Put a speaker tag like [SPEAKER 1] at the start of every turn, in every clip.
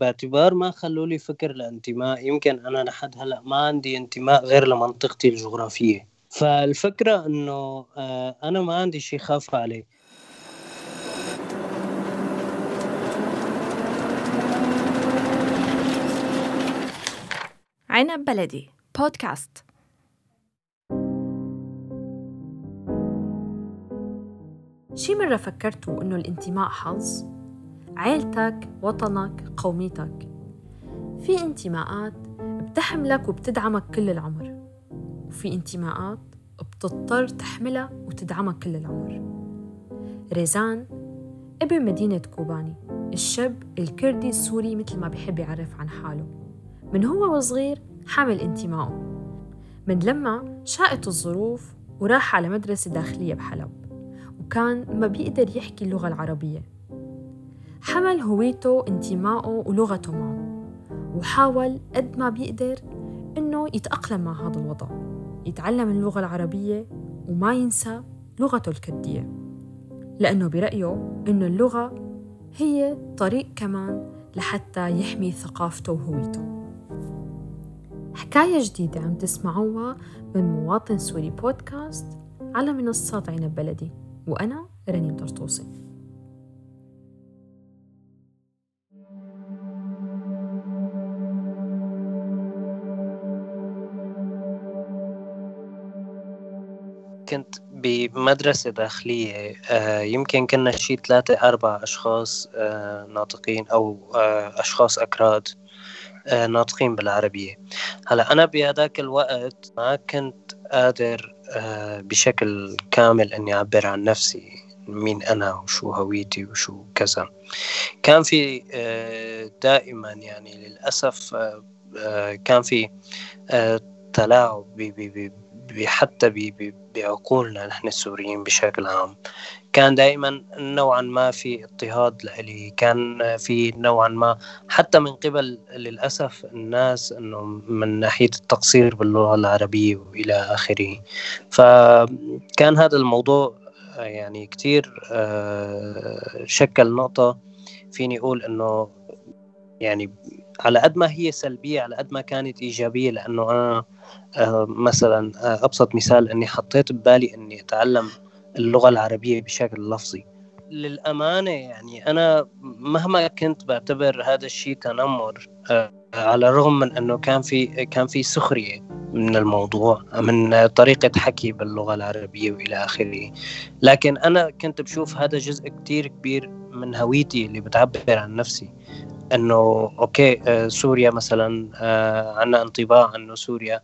[SPEAKER 1] باعتبار ما خلوا لي فكر الانتماء يمكن أنا لحد هلأ ما عندي انتماء غير لمنطقتي الجغرافية. فالفكرة إنه آه، أنا ما عندي شيء خاف عليه.
[SPEAKER 2] عنب بلدي بودكاست. شي مرة فكرتوا إنه الانتماء حظ؟ عيلتك، وطنك، قوميتك. في انتماءات بتحملك وبتدعمك كل العمر. وفي انتماءات بتضطر تحملها وتدعمك كل العمر. ريزان ابن مدينة كوباني الشاب الكردي السوري مثل ما بحب يعرف عن حاله. من هو وصغير حامل انتمائه. من لما شاءت الظروف وراح على مدرسة داخلية بحلب. وكان ما بيقدر يحكي اللغة العربية. حمل هويته انتمائه ولغته معه وحاول قد ما بيقدر إنه يتأقلم مع هذا الوضع. يتعلم اللغة العربية وما ينسى لغته الكردية. لأنه برأيه إنه اللغة هي طريق كمان لحتى يحمي ثقافته وهويته. حكاية جديدة عم تسمعوها من مواطن سوري بودكاست على منصات عنب بلدي وأنا رنيم طرطوسي.
[SPEAKER 1] كنت بمدرسة داخلية آه، يمكن كنا شي ثلاثة أربع أشخاص آه، ناطقين أو آه، أشخاص أكراد ناطقين بالعربية. هلا أنا بهذاك الوقت ما كنت قادر بشكل كامل إني أعبر عن نفسي مين أنا وشو هويتي وشو كذا. كان في دائما يعني للأسف كان في تلاعب حتى بعقولنا نحن السوريين بشكل عام. كان دائما نوعا ما في اضطهاد لإلي. كان في نوعا ما حتى من قبل للأسف الناس أنه من ناحية التقصير باللغة العربية وإلى آخره. فكان هذا الموضوع يعني كتير آه، شكل نقطة فيني أقول أنه يعني على قد ما هي سلبية على قد ما كانت إيجابية لأنه أنا آه، مثلا آه، أبسط مثال إني حطيت ببالي إني أتعلم اللغة العربية بشكل لفظي. للأمانة يعني أنا مهما كنت بعتبر هذا الشيء تنمر آه، على الرغم من إنه كان في كان في سخرية من الموضوع من طريقة حكي باللغة العربية وإلى آخره. لكن أنا كنت بشوف هذا جزء كتير كبير من هويتي اللي بتعبر عن نفسي. إنه أوكي سوريا مثلا عندنا انطباع إنه سوريا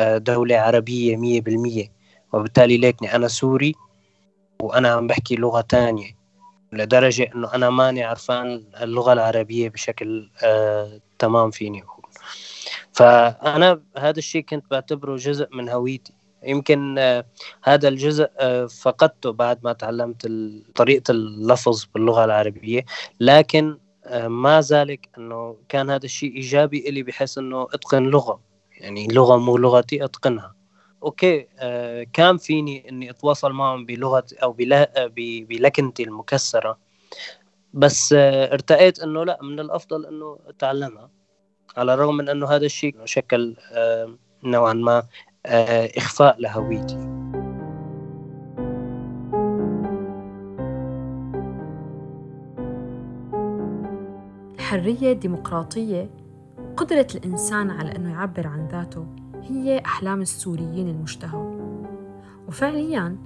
[SPEAKER 1] دولة عربية مية بالمية. وبالتالي ليكني أنا سوري وأنا عم بحكي لغة تانية لدرجة إنه أنا ماني عرفان اللغة العربية بشكل آه تمام فيني أقول. فأنا هذا الشيء كنت بعتبره جزء من هويتي. يمكن آه هذا الجزء آه فقدته بعد ما تعلمت طريقة اللفظ باللغة العربية. لكن آه ما ذلك أنه كان هذا الشيء إيجابي إلي بحيث أنه أتقن لغة. يعني لغة مو لغتي أتقنها. أوكي آه كان فيني إني أتواصل معهم بلغتي أو بلكنتي المكسرة. بس آه إنه لا من الأفضل إنه أتعلمها. على الرغم من إنه هذا الشيء شكل آه نوعا ما آه إخفاء لهويتي.
[SPEAKER 2] الحرية الديمقراطية قدرة الإنسان على أنه يعبر عن ذاته هي أحلام السوريين المشتهى. وفعلياً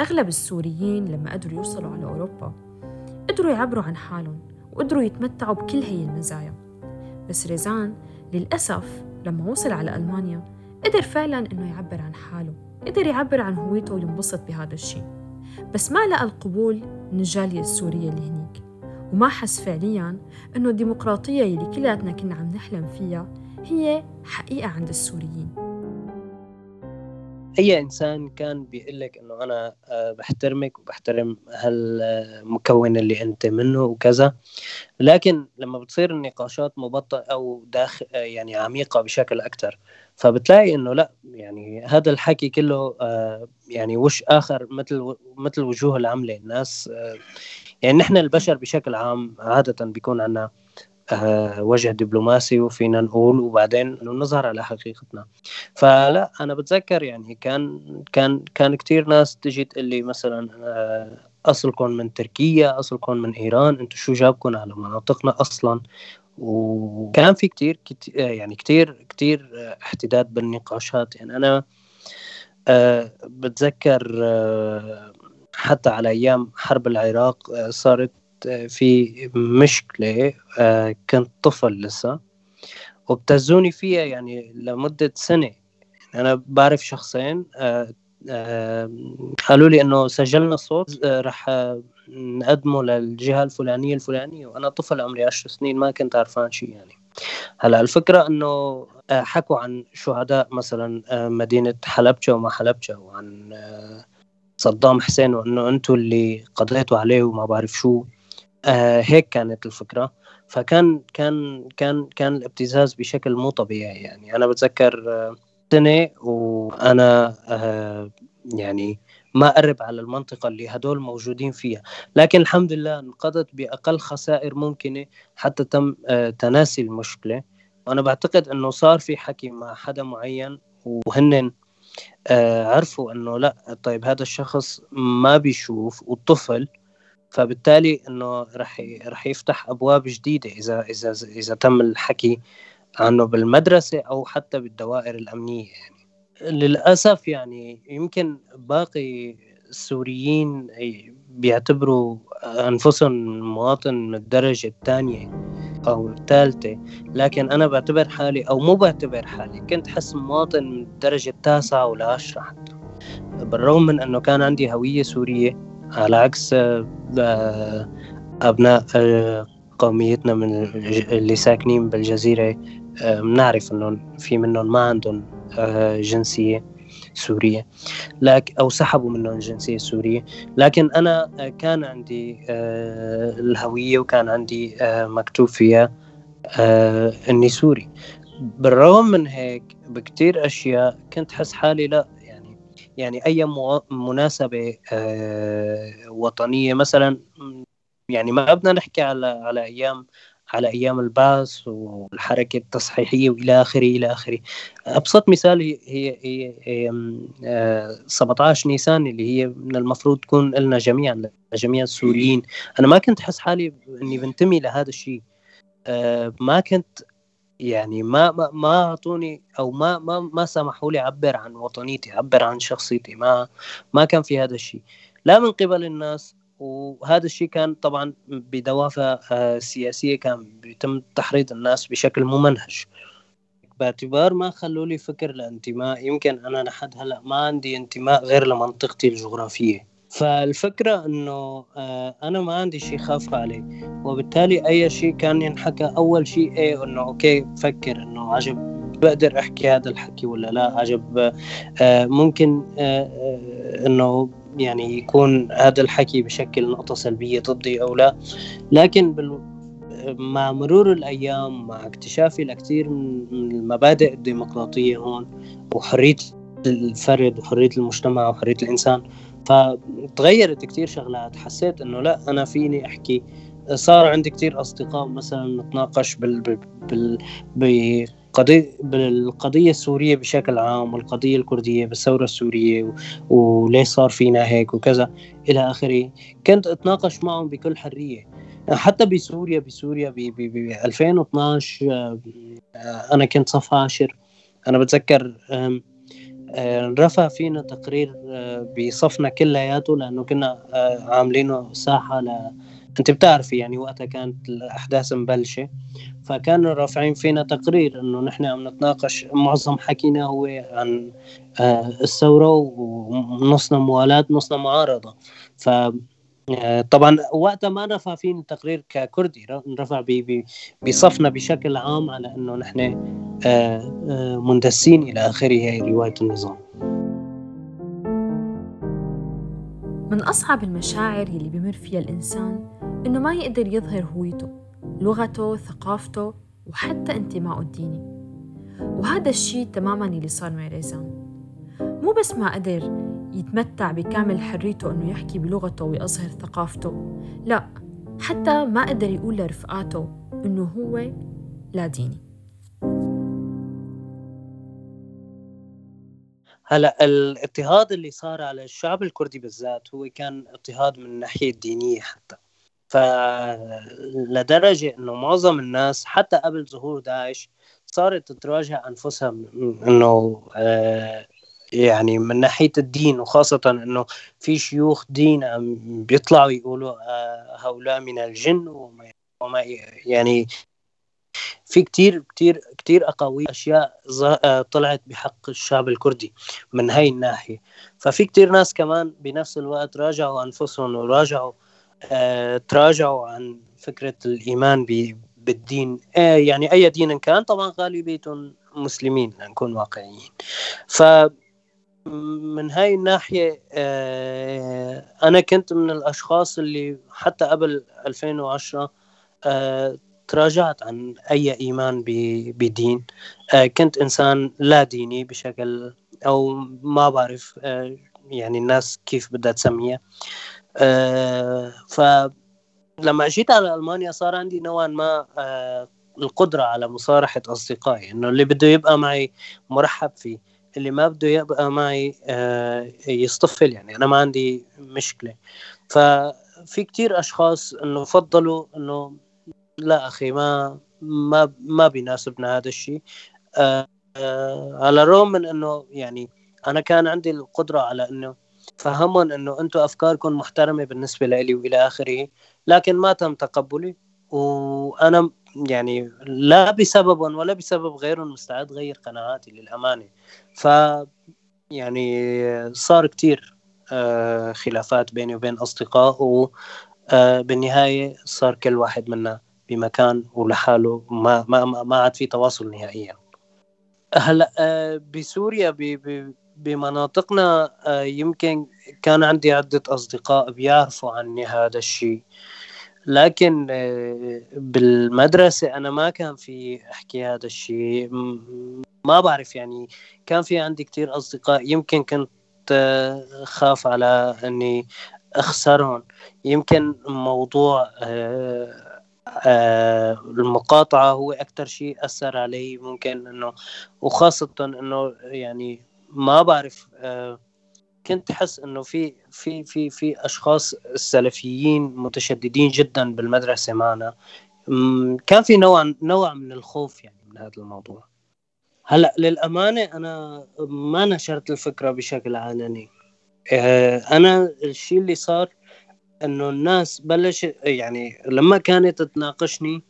[SPEAKER 2] أغلب السوريين لما قدروا يوصلوا على أوروبا قدروا يعبروا عن حالهم وقدروا يتمتعوا بكل هي المزايا. بس ريزان للأسف لما وصل على ألمانيا قدر فعلا إنه يعبر عن حاله قدر يعبر عن هويته وينبسط بهذا الشيء. بس ما لقى القبول من الجالية السورية اللي هنيك وما حس فعليا إنه الديمقراطية اللي كلياتنا كنا عم نحلم فيها هي حقيقة عند السوريين.
[SPEAKER 1] أي إنسان كان بيقول لك إنه أنا آه، بحترمك وبحترم هالمكون اللي أنت منه وكذا. لكن لما بتصير النقاشات مبطئة أو داخل آه، يعني عميقة بشكل أكثر فبتلاقي إنه لأ يعني هذا الحكي كله آه، يعني وش آخر مثل مثل وجوه العملة. الناس يعني نحن البشر بشكل عام عادة بيكون عندنا آه، وجه دبلوماسي وفينا نقول وبعدين نظهر على حقيقتنا. فلا أنا بتذكر يعني كان كان كان كثير ناس تجي تقول لي مثلا آه، اصلكم من تركيا اصلكم من إيران أنتم شو جابكم على مناطقنا أصلا؟ وكان في كتير, كتير يعني كتير كتير احتداد بالنقاشات. يعني أنا بتذكر حتى على أيام حرب العراق صارت في مشكلة أه كنت طفل لسه وابتزوني فيها يعني لمدة سنة. أنا بعرف شخصين أه قالوا لي إنه سجلنا صوت راح نقدمه للجهة الفلانية الفلانية وأنا طفل عمري 10 سنين ما كنت عرفان شيء يعني. هلأ الفكرة إنه حكوا عن شهداء مثلا مدينة حلبجه وما حلبجه وعن صدام حسين وإنه أنتم اللي قضيتوا عليه وما بعرف شو. هيك كانت الفكرة. فكان كان كان كان الابتزاز بشكل مو طبيعي يعني. أنا بتذكر سنة وأنا يعني ما أقرب على المنطقة اللي هدول موجودين فيها. لكن الحمد لله انقضت بأقل خسائر ممكنة حتى تم تناسي المشكلة. وأنا بعتقد أنه صار في حكي مع حدا معين وهن عرفوا أنه لا طيب هذا الشخص ما بيشوف والطفل فبالتالي إنه رح رح يفتح أبواب جديدة إذا إذا إذا تم الحكي عنه بالمدرسة أو حتى بالدوائر الأمنية يعني. للأسف يعني يمكن باقي السوريين بيعتبروا أنفسهم مواطن من الدرجة الثانية أو الثالثة لكن أنا بعتبر حالي أو مو بعتبر حالي كنت حس مواطن من الدرجة التاسعة والعشرة حتى. بالرغم من أنه كان عندي هوية سورية على عكس أبناء قوميتنا من اللي ساكنين بالجزيرة بنعرف انه في منهم ما عندهم آه، جنسية سورية لكن أو سحبوا منهم الجنسيه السوريه لكن أنا كان عندي آه، الهوية وكان عندي آه، مكتوب فيها إني سوري. بالرغم من هيك بكتير أشياء كنت حس حالي لا يعني أي مناسبة وطنية مثلا يعني ما بدنا نحكي على على أيام على أيام البعث والحركة التصحيحية وإلى آخره إلى آخره. أبسط مثال هي هي, هي, هي 17 آه، نيسان اللي هي من المفروض تكون لنا جميعا لجميع السوريين أنا ما كنت أحس حالي إني بنتمي لهذا الشيء. آه، ما كنت يعني ما ما أعطوني أو ما ما ما سمحوا لي أعبر عن وطنيتي أعبر عن شخصيتي. ما ما كان في هذا الشيء. لا من قبل الناس وهذا الشيء كان طبعا بدوافع آه، سياسية كان بيتم تحريض الناس بشكل ممنهج باعتبار ما خلوا لي فكر الانتماء. يمكن أنا لحد هلأ ما عندي انتماء غير لمنطقتي الجغرافية. فالفكرة إنه آه، أنا ما عندي شيء خاف عليه. وبالتالي أي شيء كان ينحكى أول شيء إيه إنه أوكي فكر إنه عجب بقدر أحكي هذا الحكي ولا لا؟ عجب آه، ممكن إنه يعني يكون هذا الحكي بشكل نقطة سلبية ضدي أو لا. لكن بال... مع مرور الأيام مع اكتشافي لكثير من المبادئ الديمقراطية هون وحرية الفرد وحرية المجتمع وحرية الإنسان فتغيرت كثير شغلات. حسيت إنه لا أنا فيني أحكي. صار عندي كثير أصدقاء مثلا نتناقش بال... بال... بال... قضية بالقضية السورية بشكل عام والقضية الكردية بالثورة السورية وليش صار فينا هيك وكذا إلى آخره. كنت أتناقش معهم بكل حرية. حتى بسوريا بسوريا ب 2012 آه، أنا كنت صف عاشر. أنا بتذكر رفع فينا تقرير آه، بصفنا كلياته لأنه كنا عاملينه ساحة ل أنت بتعرفي يعني وقتها كانت الأحداث مبلشة. فكانوا رافعين فينا تقرير إنه نحن عم نتناقش معظم حكينا هو عن آه، الثورة ونصنا موالاه نصنا معارضة. ف آه، طبعا وقتها ما رفع فينا تقرير ككردي رفع بصفنا بشكل عام على إنه نحن آه، مندسين إلى آخره هي رواية النظام.
[SPEAKER 2] من أصعب المشاعر يلي بمر فيها الإنسان إنه ما يقدر يظهر هويته لغته ثقافته وحتى انتمائه الديني. وهذا الشيء تماما اللي صار مع ريزان مو بس ما قدر يتمتع بكامل حريته إنه يحكي بلغته ويظهر ثقافته لا حتى ما قدر يقول لرفقاته إنه هو لا ديني.
[SPEAKER 1] هلا الاضطهاد اللي صار على الشعب الكردي بالذات هو كان اضطهاد من الناحية الدينية حتى. فلدرجه إنه معظم الناس حتى قبل ظهور داعش صارت تتراجع أنفسها إنه آه، يعني من ناحية الدين وخاصة إنه في شيوخ دين بيطلعوا يقولوا آه، هؤلاء من الجن وما يعني في كتير كتير كتير أقاويل أشياء آه، طلعت بحق الشعب الكردي من هاي الناحية. ففي كتير ناس كمان بنفس الوقت راجعوا أنفسهم وراجعوا آه تراجعوا عن فكرة الإيمان بالدين. آه يعني أي دين كان طبعا غالبيتهم مسلمين لنكون واقعيين. ف من هاي الناحية آه أنا كنت من الأشخاص اللي حتى قبل 2010 آه تراجعت عن أي إيمان بدين. آه كنت إنسان لا ديني بشكل أو ما بعرف آه يعني الناس كيف بدها تسميها. آه فلما جيت على ألمانيا صار عندي نوعا ما القدرة على مصارحة أصدقائي إنه اللي بده يبقى معي مرحب فيه اللي ما بده يبقى معي يصطفل يعني أنا ما عندي مشكلة. ففي كتير أشخاص إنه فضلوا إنه لا أخي ما ما ما بيناسبنا هذا الشيء. آه آه على الرغم من إنه يعني أنا كان عندي القدرة على إنه فهمهم إنه أنتم أفكاركم محترمة بالنسبة لي وإلى آخره لكن ما تم تقبلي. وأنا يعني لا بسببهم ولا بسبب غيرهم مستعد غير قناعاتي للأمانة. ف يعني صار كتير آه خلافات بيني وبين أصدقاء وبالنهايه آه صار كل واحد منا بمكان ولحاله ما ما ما عاد في تواصل نهائيا. هلأ آه، بسوريا بمناطقنا آه، يمكن كان عندي عدة أصدقاء بيعرفوا عني هذا الشيء. لكن آه، بالمدرسة أنا ما كان في أحكي هذا الشيء. ما بعرف يعني كان في عندي كتير أصدقاء. يمكن كنت خاف على أني أخسرهم. يمكن موضوع المقاطعة هو أكثر شيء أثر علي ممكن إنه وخاصة إنه يعني ما بعرف آه، كنت أحس إنه في في في في أشخاص سلفيين متشددين جدا بالمدرسة معنا. كان في نوع نوع من الخوف يعني من هذا الموضوع. هلأ للأمانة أنا ما نشرت الفكرة بشكل علني. آه، أنا الشيء اللي صار إنه الناس بلش يعني لما كانت تناقشني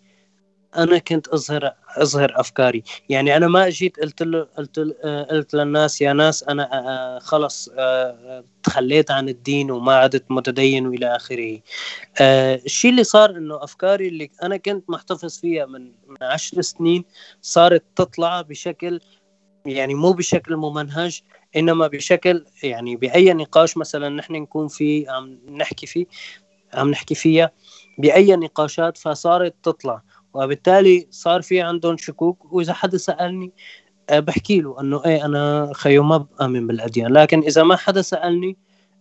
[SPEAKER 1] أنا كنت اظهر أظهر أفكاري. يعني أنا ما اجيت قلت له قلت قلت للناس يا ناس أنا آه، آه، خلص آه، تخليت عن الدين وما عدت متدين وإلى آخره. الشيء اللي صار إنه أفكاري اللي أنا كنت محتفظ فيها من عشر سنين صارت تطلع بشكل يعني مو بشكل ممنهج. إنما بشكل يعني بأي نقاش مثلا نحن نكون فيه عم نحكي فيه عم نحكي فيها بأي نقاشات فصارت تطلع. وبالتالي صار في عندهم شكوك. وإذا حدا سألني آه، بحكي له إنه إيه أنا خيو ما بامن بالأديان. لكن إذا ما حدا سألني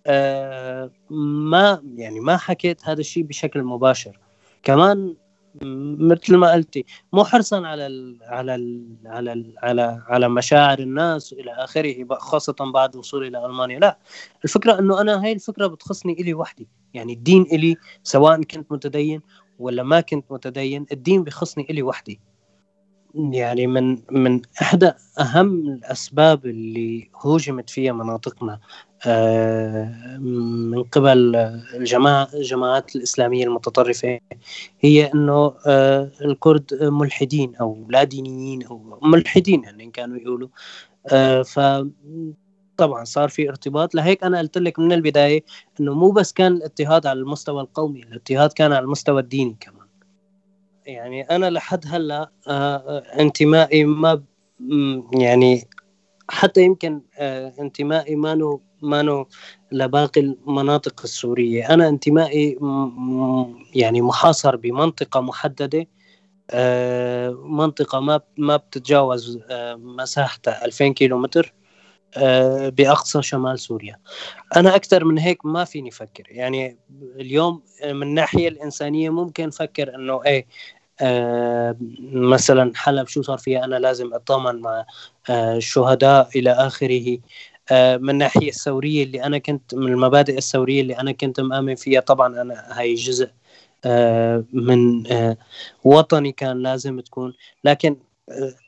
[SPEAKER 1] آه ما يعني ما حكيت هذا الشيء بشكل مباشر. كمان مثل ما قلتي مو حرصا على ال على ال على ال على على مشاعر الناس وإلى آخره خاصة بعد وصولي إلى ألمانيا. لا الفكرة إنه أنا هاي الفكرة بتخصني إلي وحدي. يعني الدين إلي سواء كنت متدين ولا ما كنت متدين الدين بخصني إلي وحدي. يعني من من إحدى أهم الأسباب اللي هوجمت فيها مناطقنا آه، من قبل الجماعة الجماعات الإسلامية المتطرفة هي أنه آه، الكرد ملحدين أو لا دينيين أو ملحدين يعني كانوا يقولوا. آه، ف طبعا صار في ارتباط. لهيك أنا قلت لك من البداية إنه مو بس كان الاضطهاد على المستوى القومي الاضطهاد كان على المستوى الديني كمان. يعني أنا لحد هلأ انتمائي ما يعني حتى يمكن انتمائي ما مانو لباقي المناطق السورية. أنا انتمائي يعني محاصر بمنطقة محددة آه، منطقة ما ما بتتجاوز آه، مساحتها 2000 كيلو متر آه، بأقصى شمال سوريا. أنا أكثر من هيك ما فيني أفكر. يعني اليوم من الناحية الإنسانية ممكن أفكر أنه إيه آه مثلا حلب شو صار فيها؟ أنا لازم أطمن مع آه الشهداء إلى آخره. آه من الناحية الثورية اللي أنا كنت من المبادئ الثورية اللي أنا كنت مآمن فيها طبعا أنا هاي جزء آه من آه وطني كان لازم تكون. لكن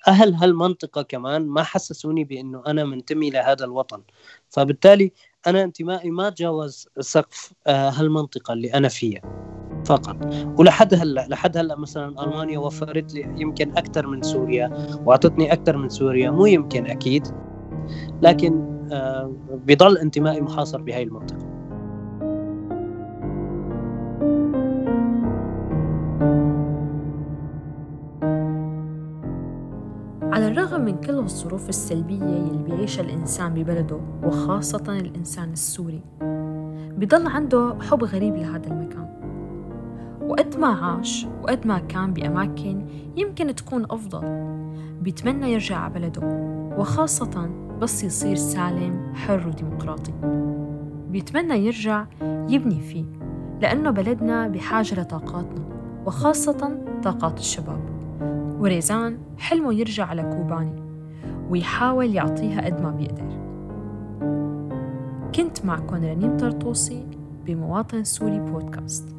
[SPEAKER 1] أهل هالمنطقة كمان ما حسسوني بأنه أنا منتمي لهذا الوطن. فبالتالي أنا انتمائي ما تجاوز سقف آه، هالمنطقة اللي أنا فيها فقط. ولحد هلأ لحد هلأ مثلا ألمانيا وفرت لي يمكن أكثر من سوريا وأعطتني أكثر من سوريا مو يمكن أكيد لكن آه، بضل انتمائي محاصر بهاي
[SPEAKER 2] المنطقة. من كل الظروف السلبية اللي بيعيشها الإنسان ببلده وخاصة الإنسان السوري. بضل عنده حب غريب لهذا المكان. وقد ما عاش وقد ما كان بأماكن يمكن تكون أفضل بيتمنى يرجع على بلده. وخاصة بس يصير سالم حر وديمقراطي. بيتمنى يرجع يبني فيه لأنه بلدنا بحاجة لطاقاتنا وخاصة طاقات الشباب. وريزان حلمه يرجع على كوباني ويحاول يعطيها قد ما بيقدر. كنت معكم رنيم طرطوسي بمواطن سوري بودكاست.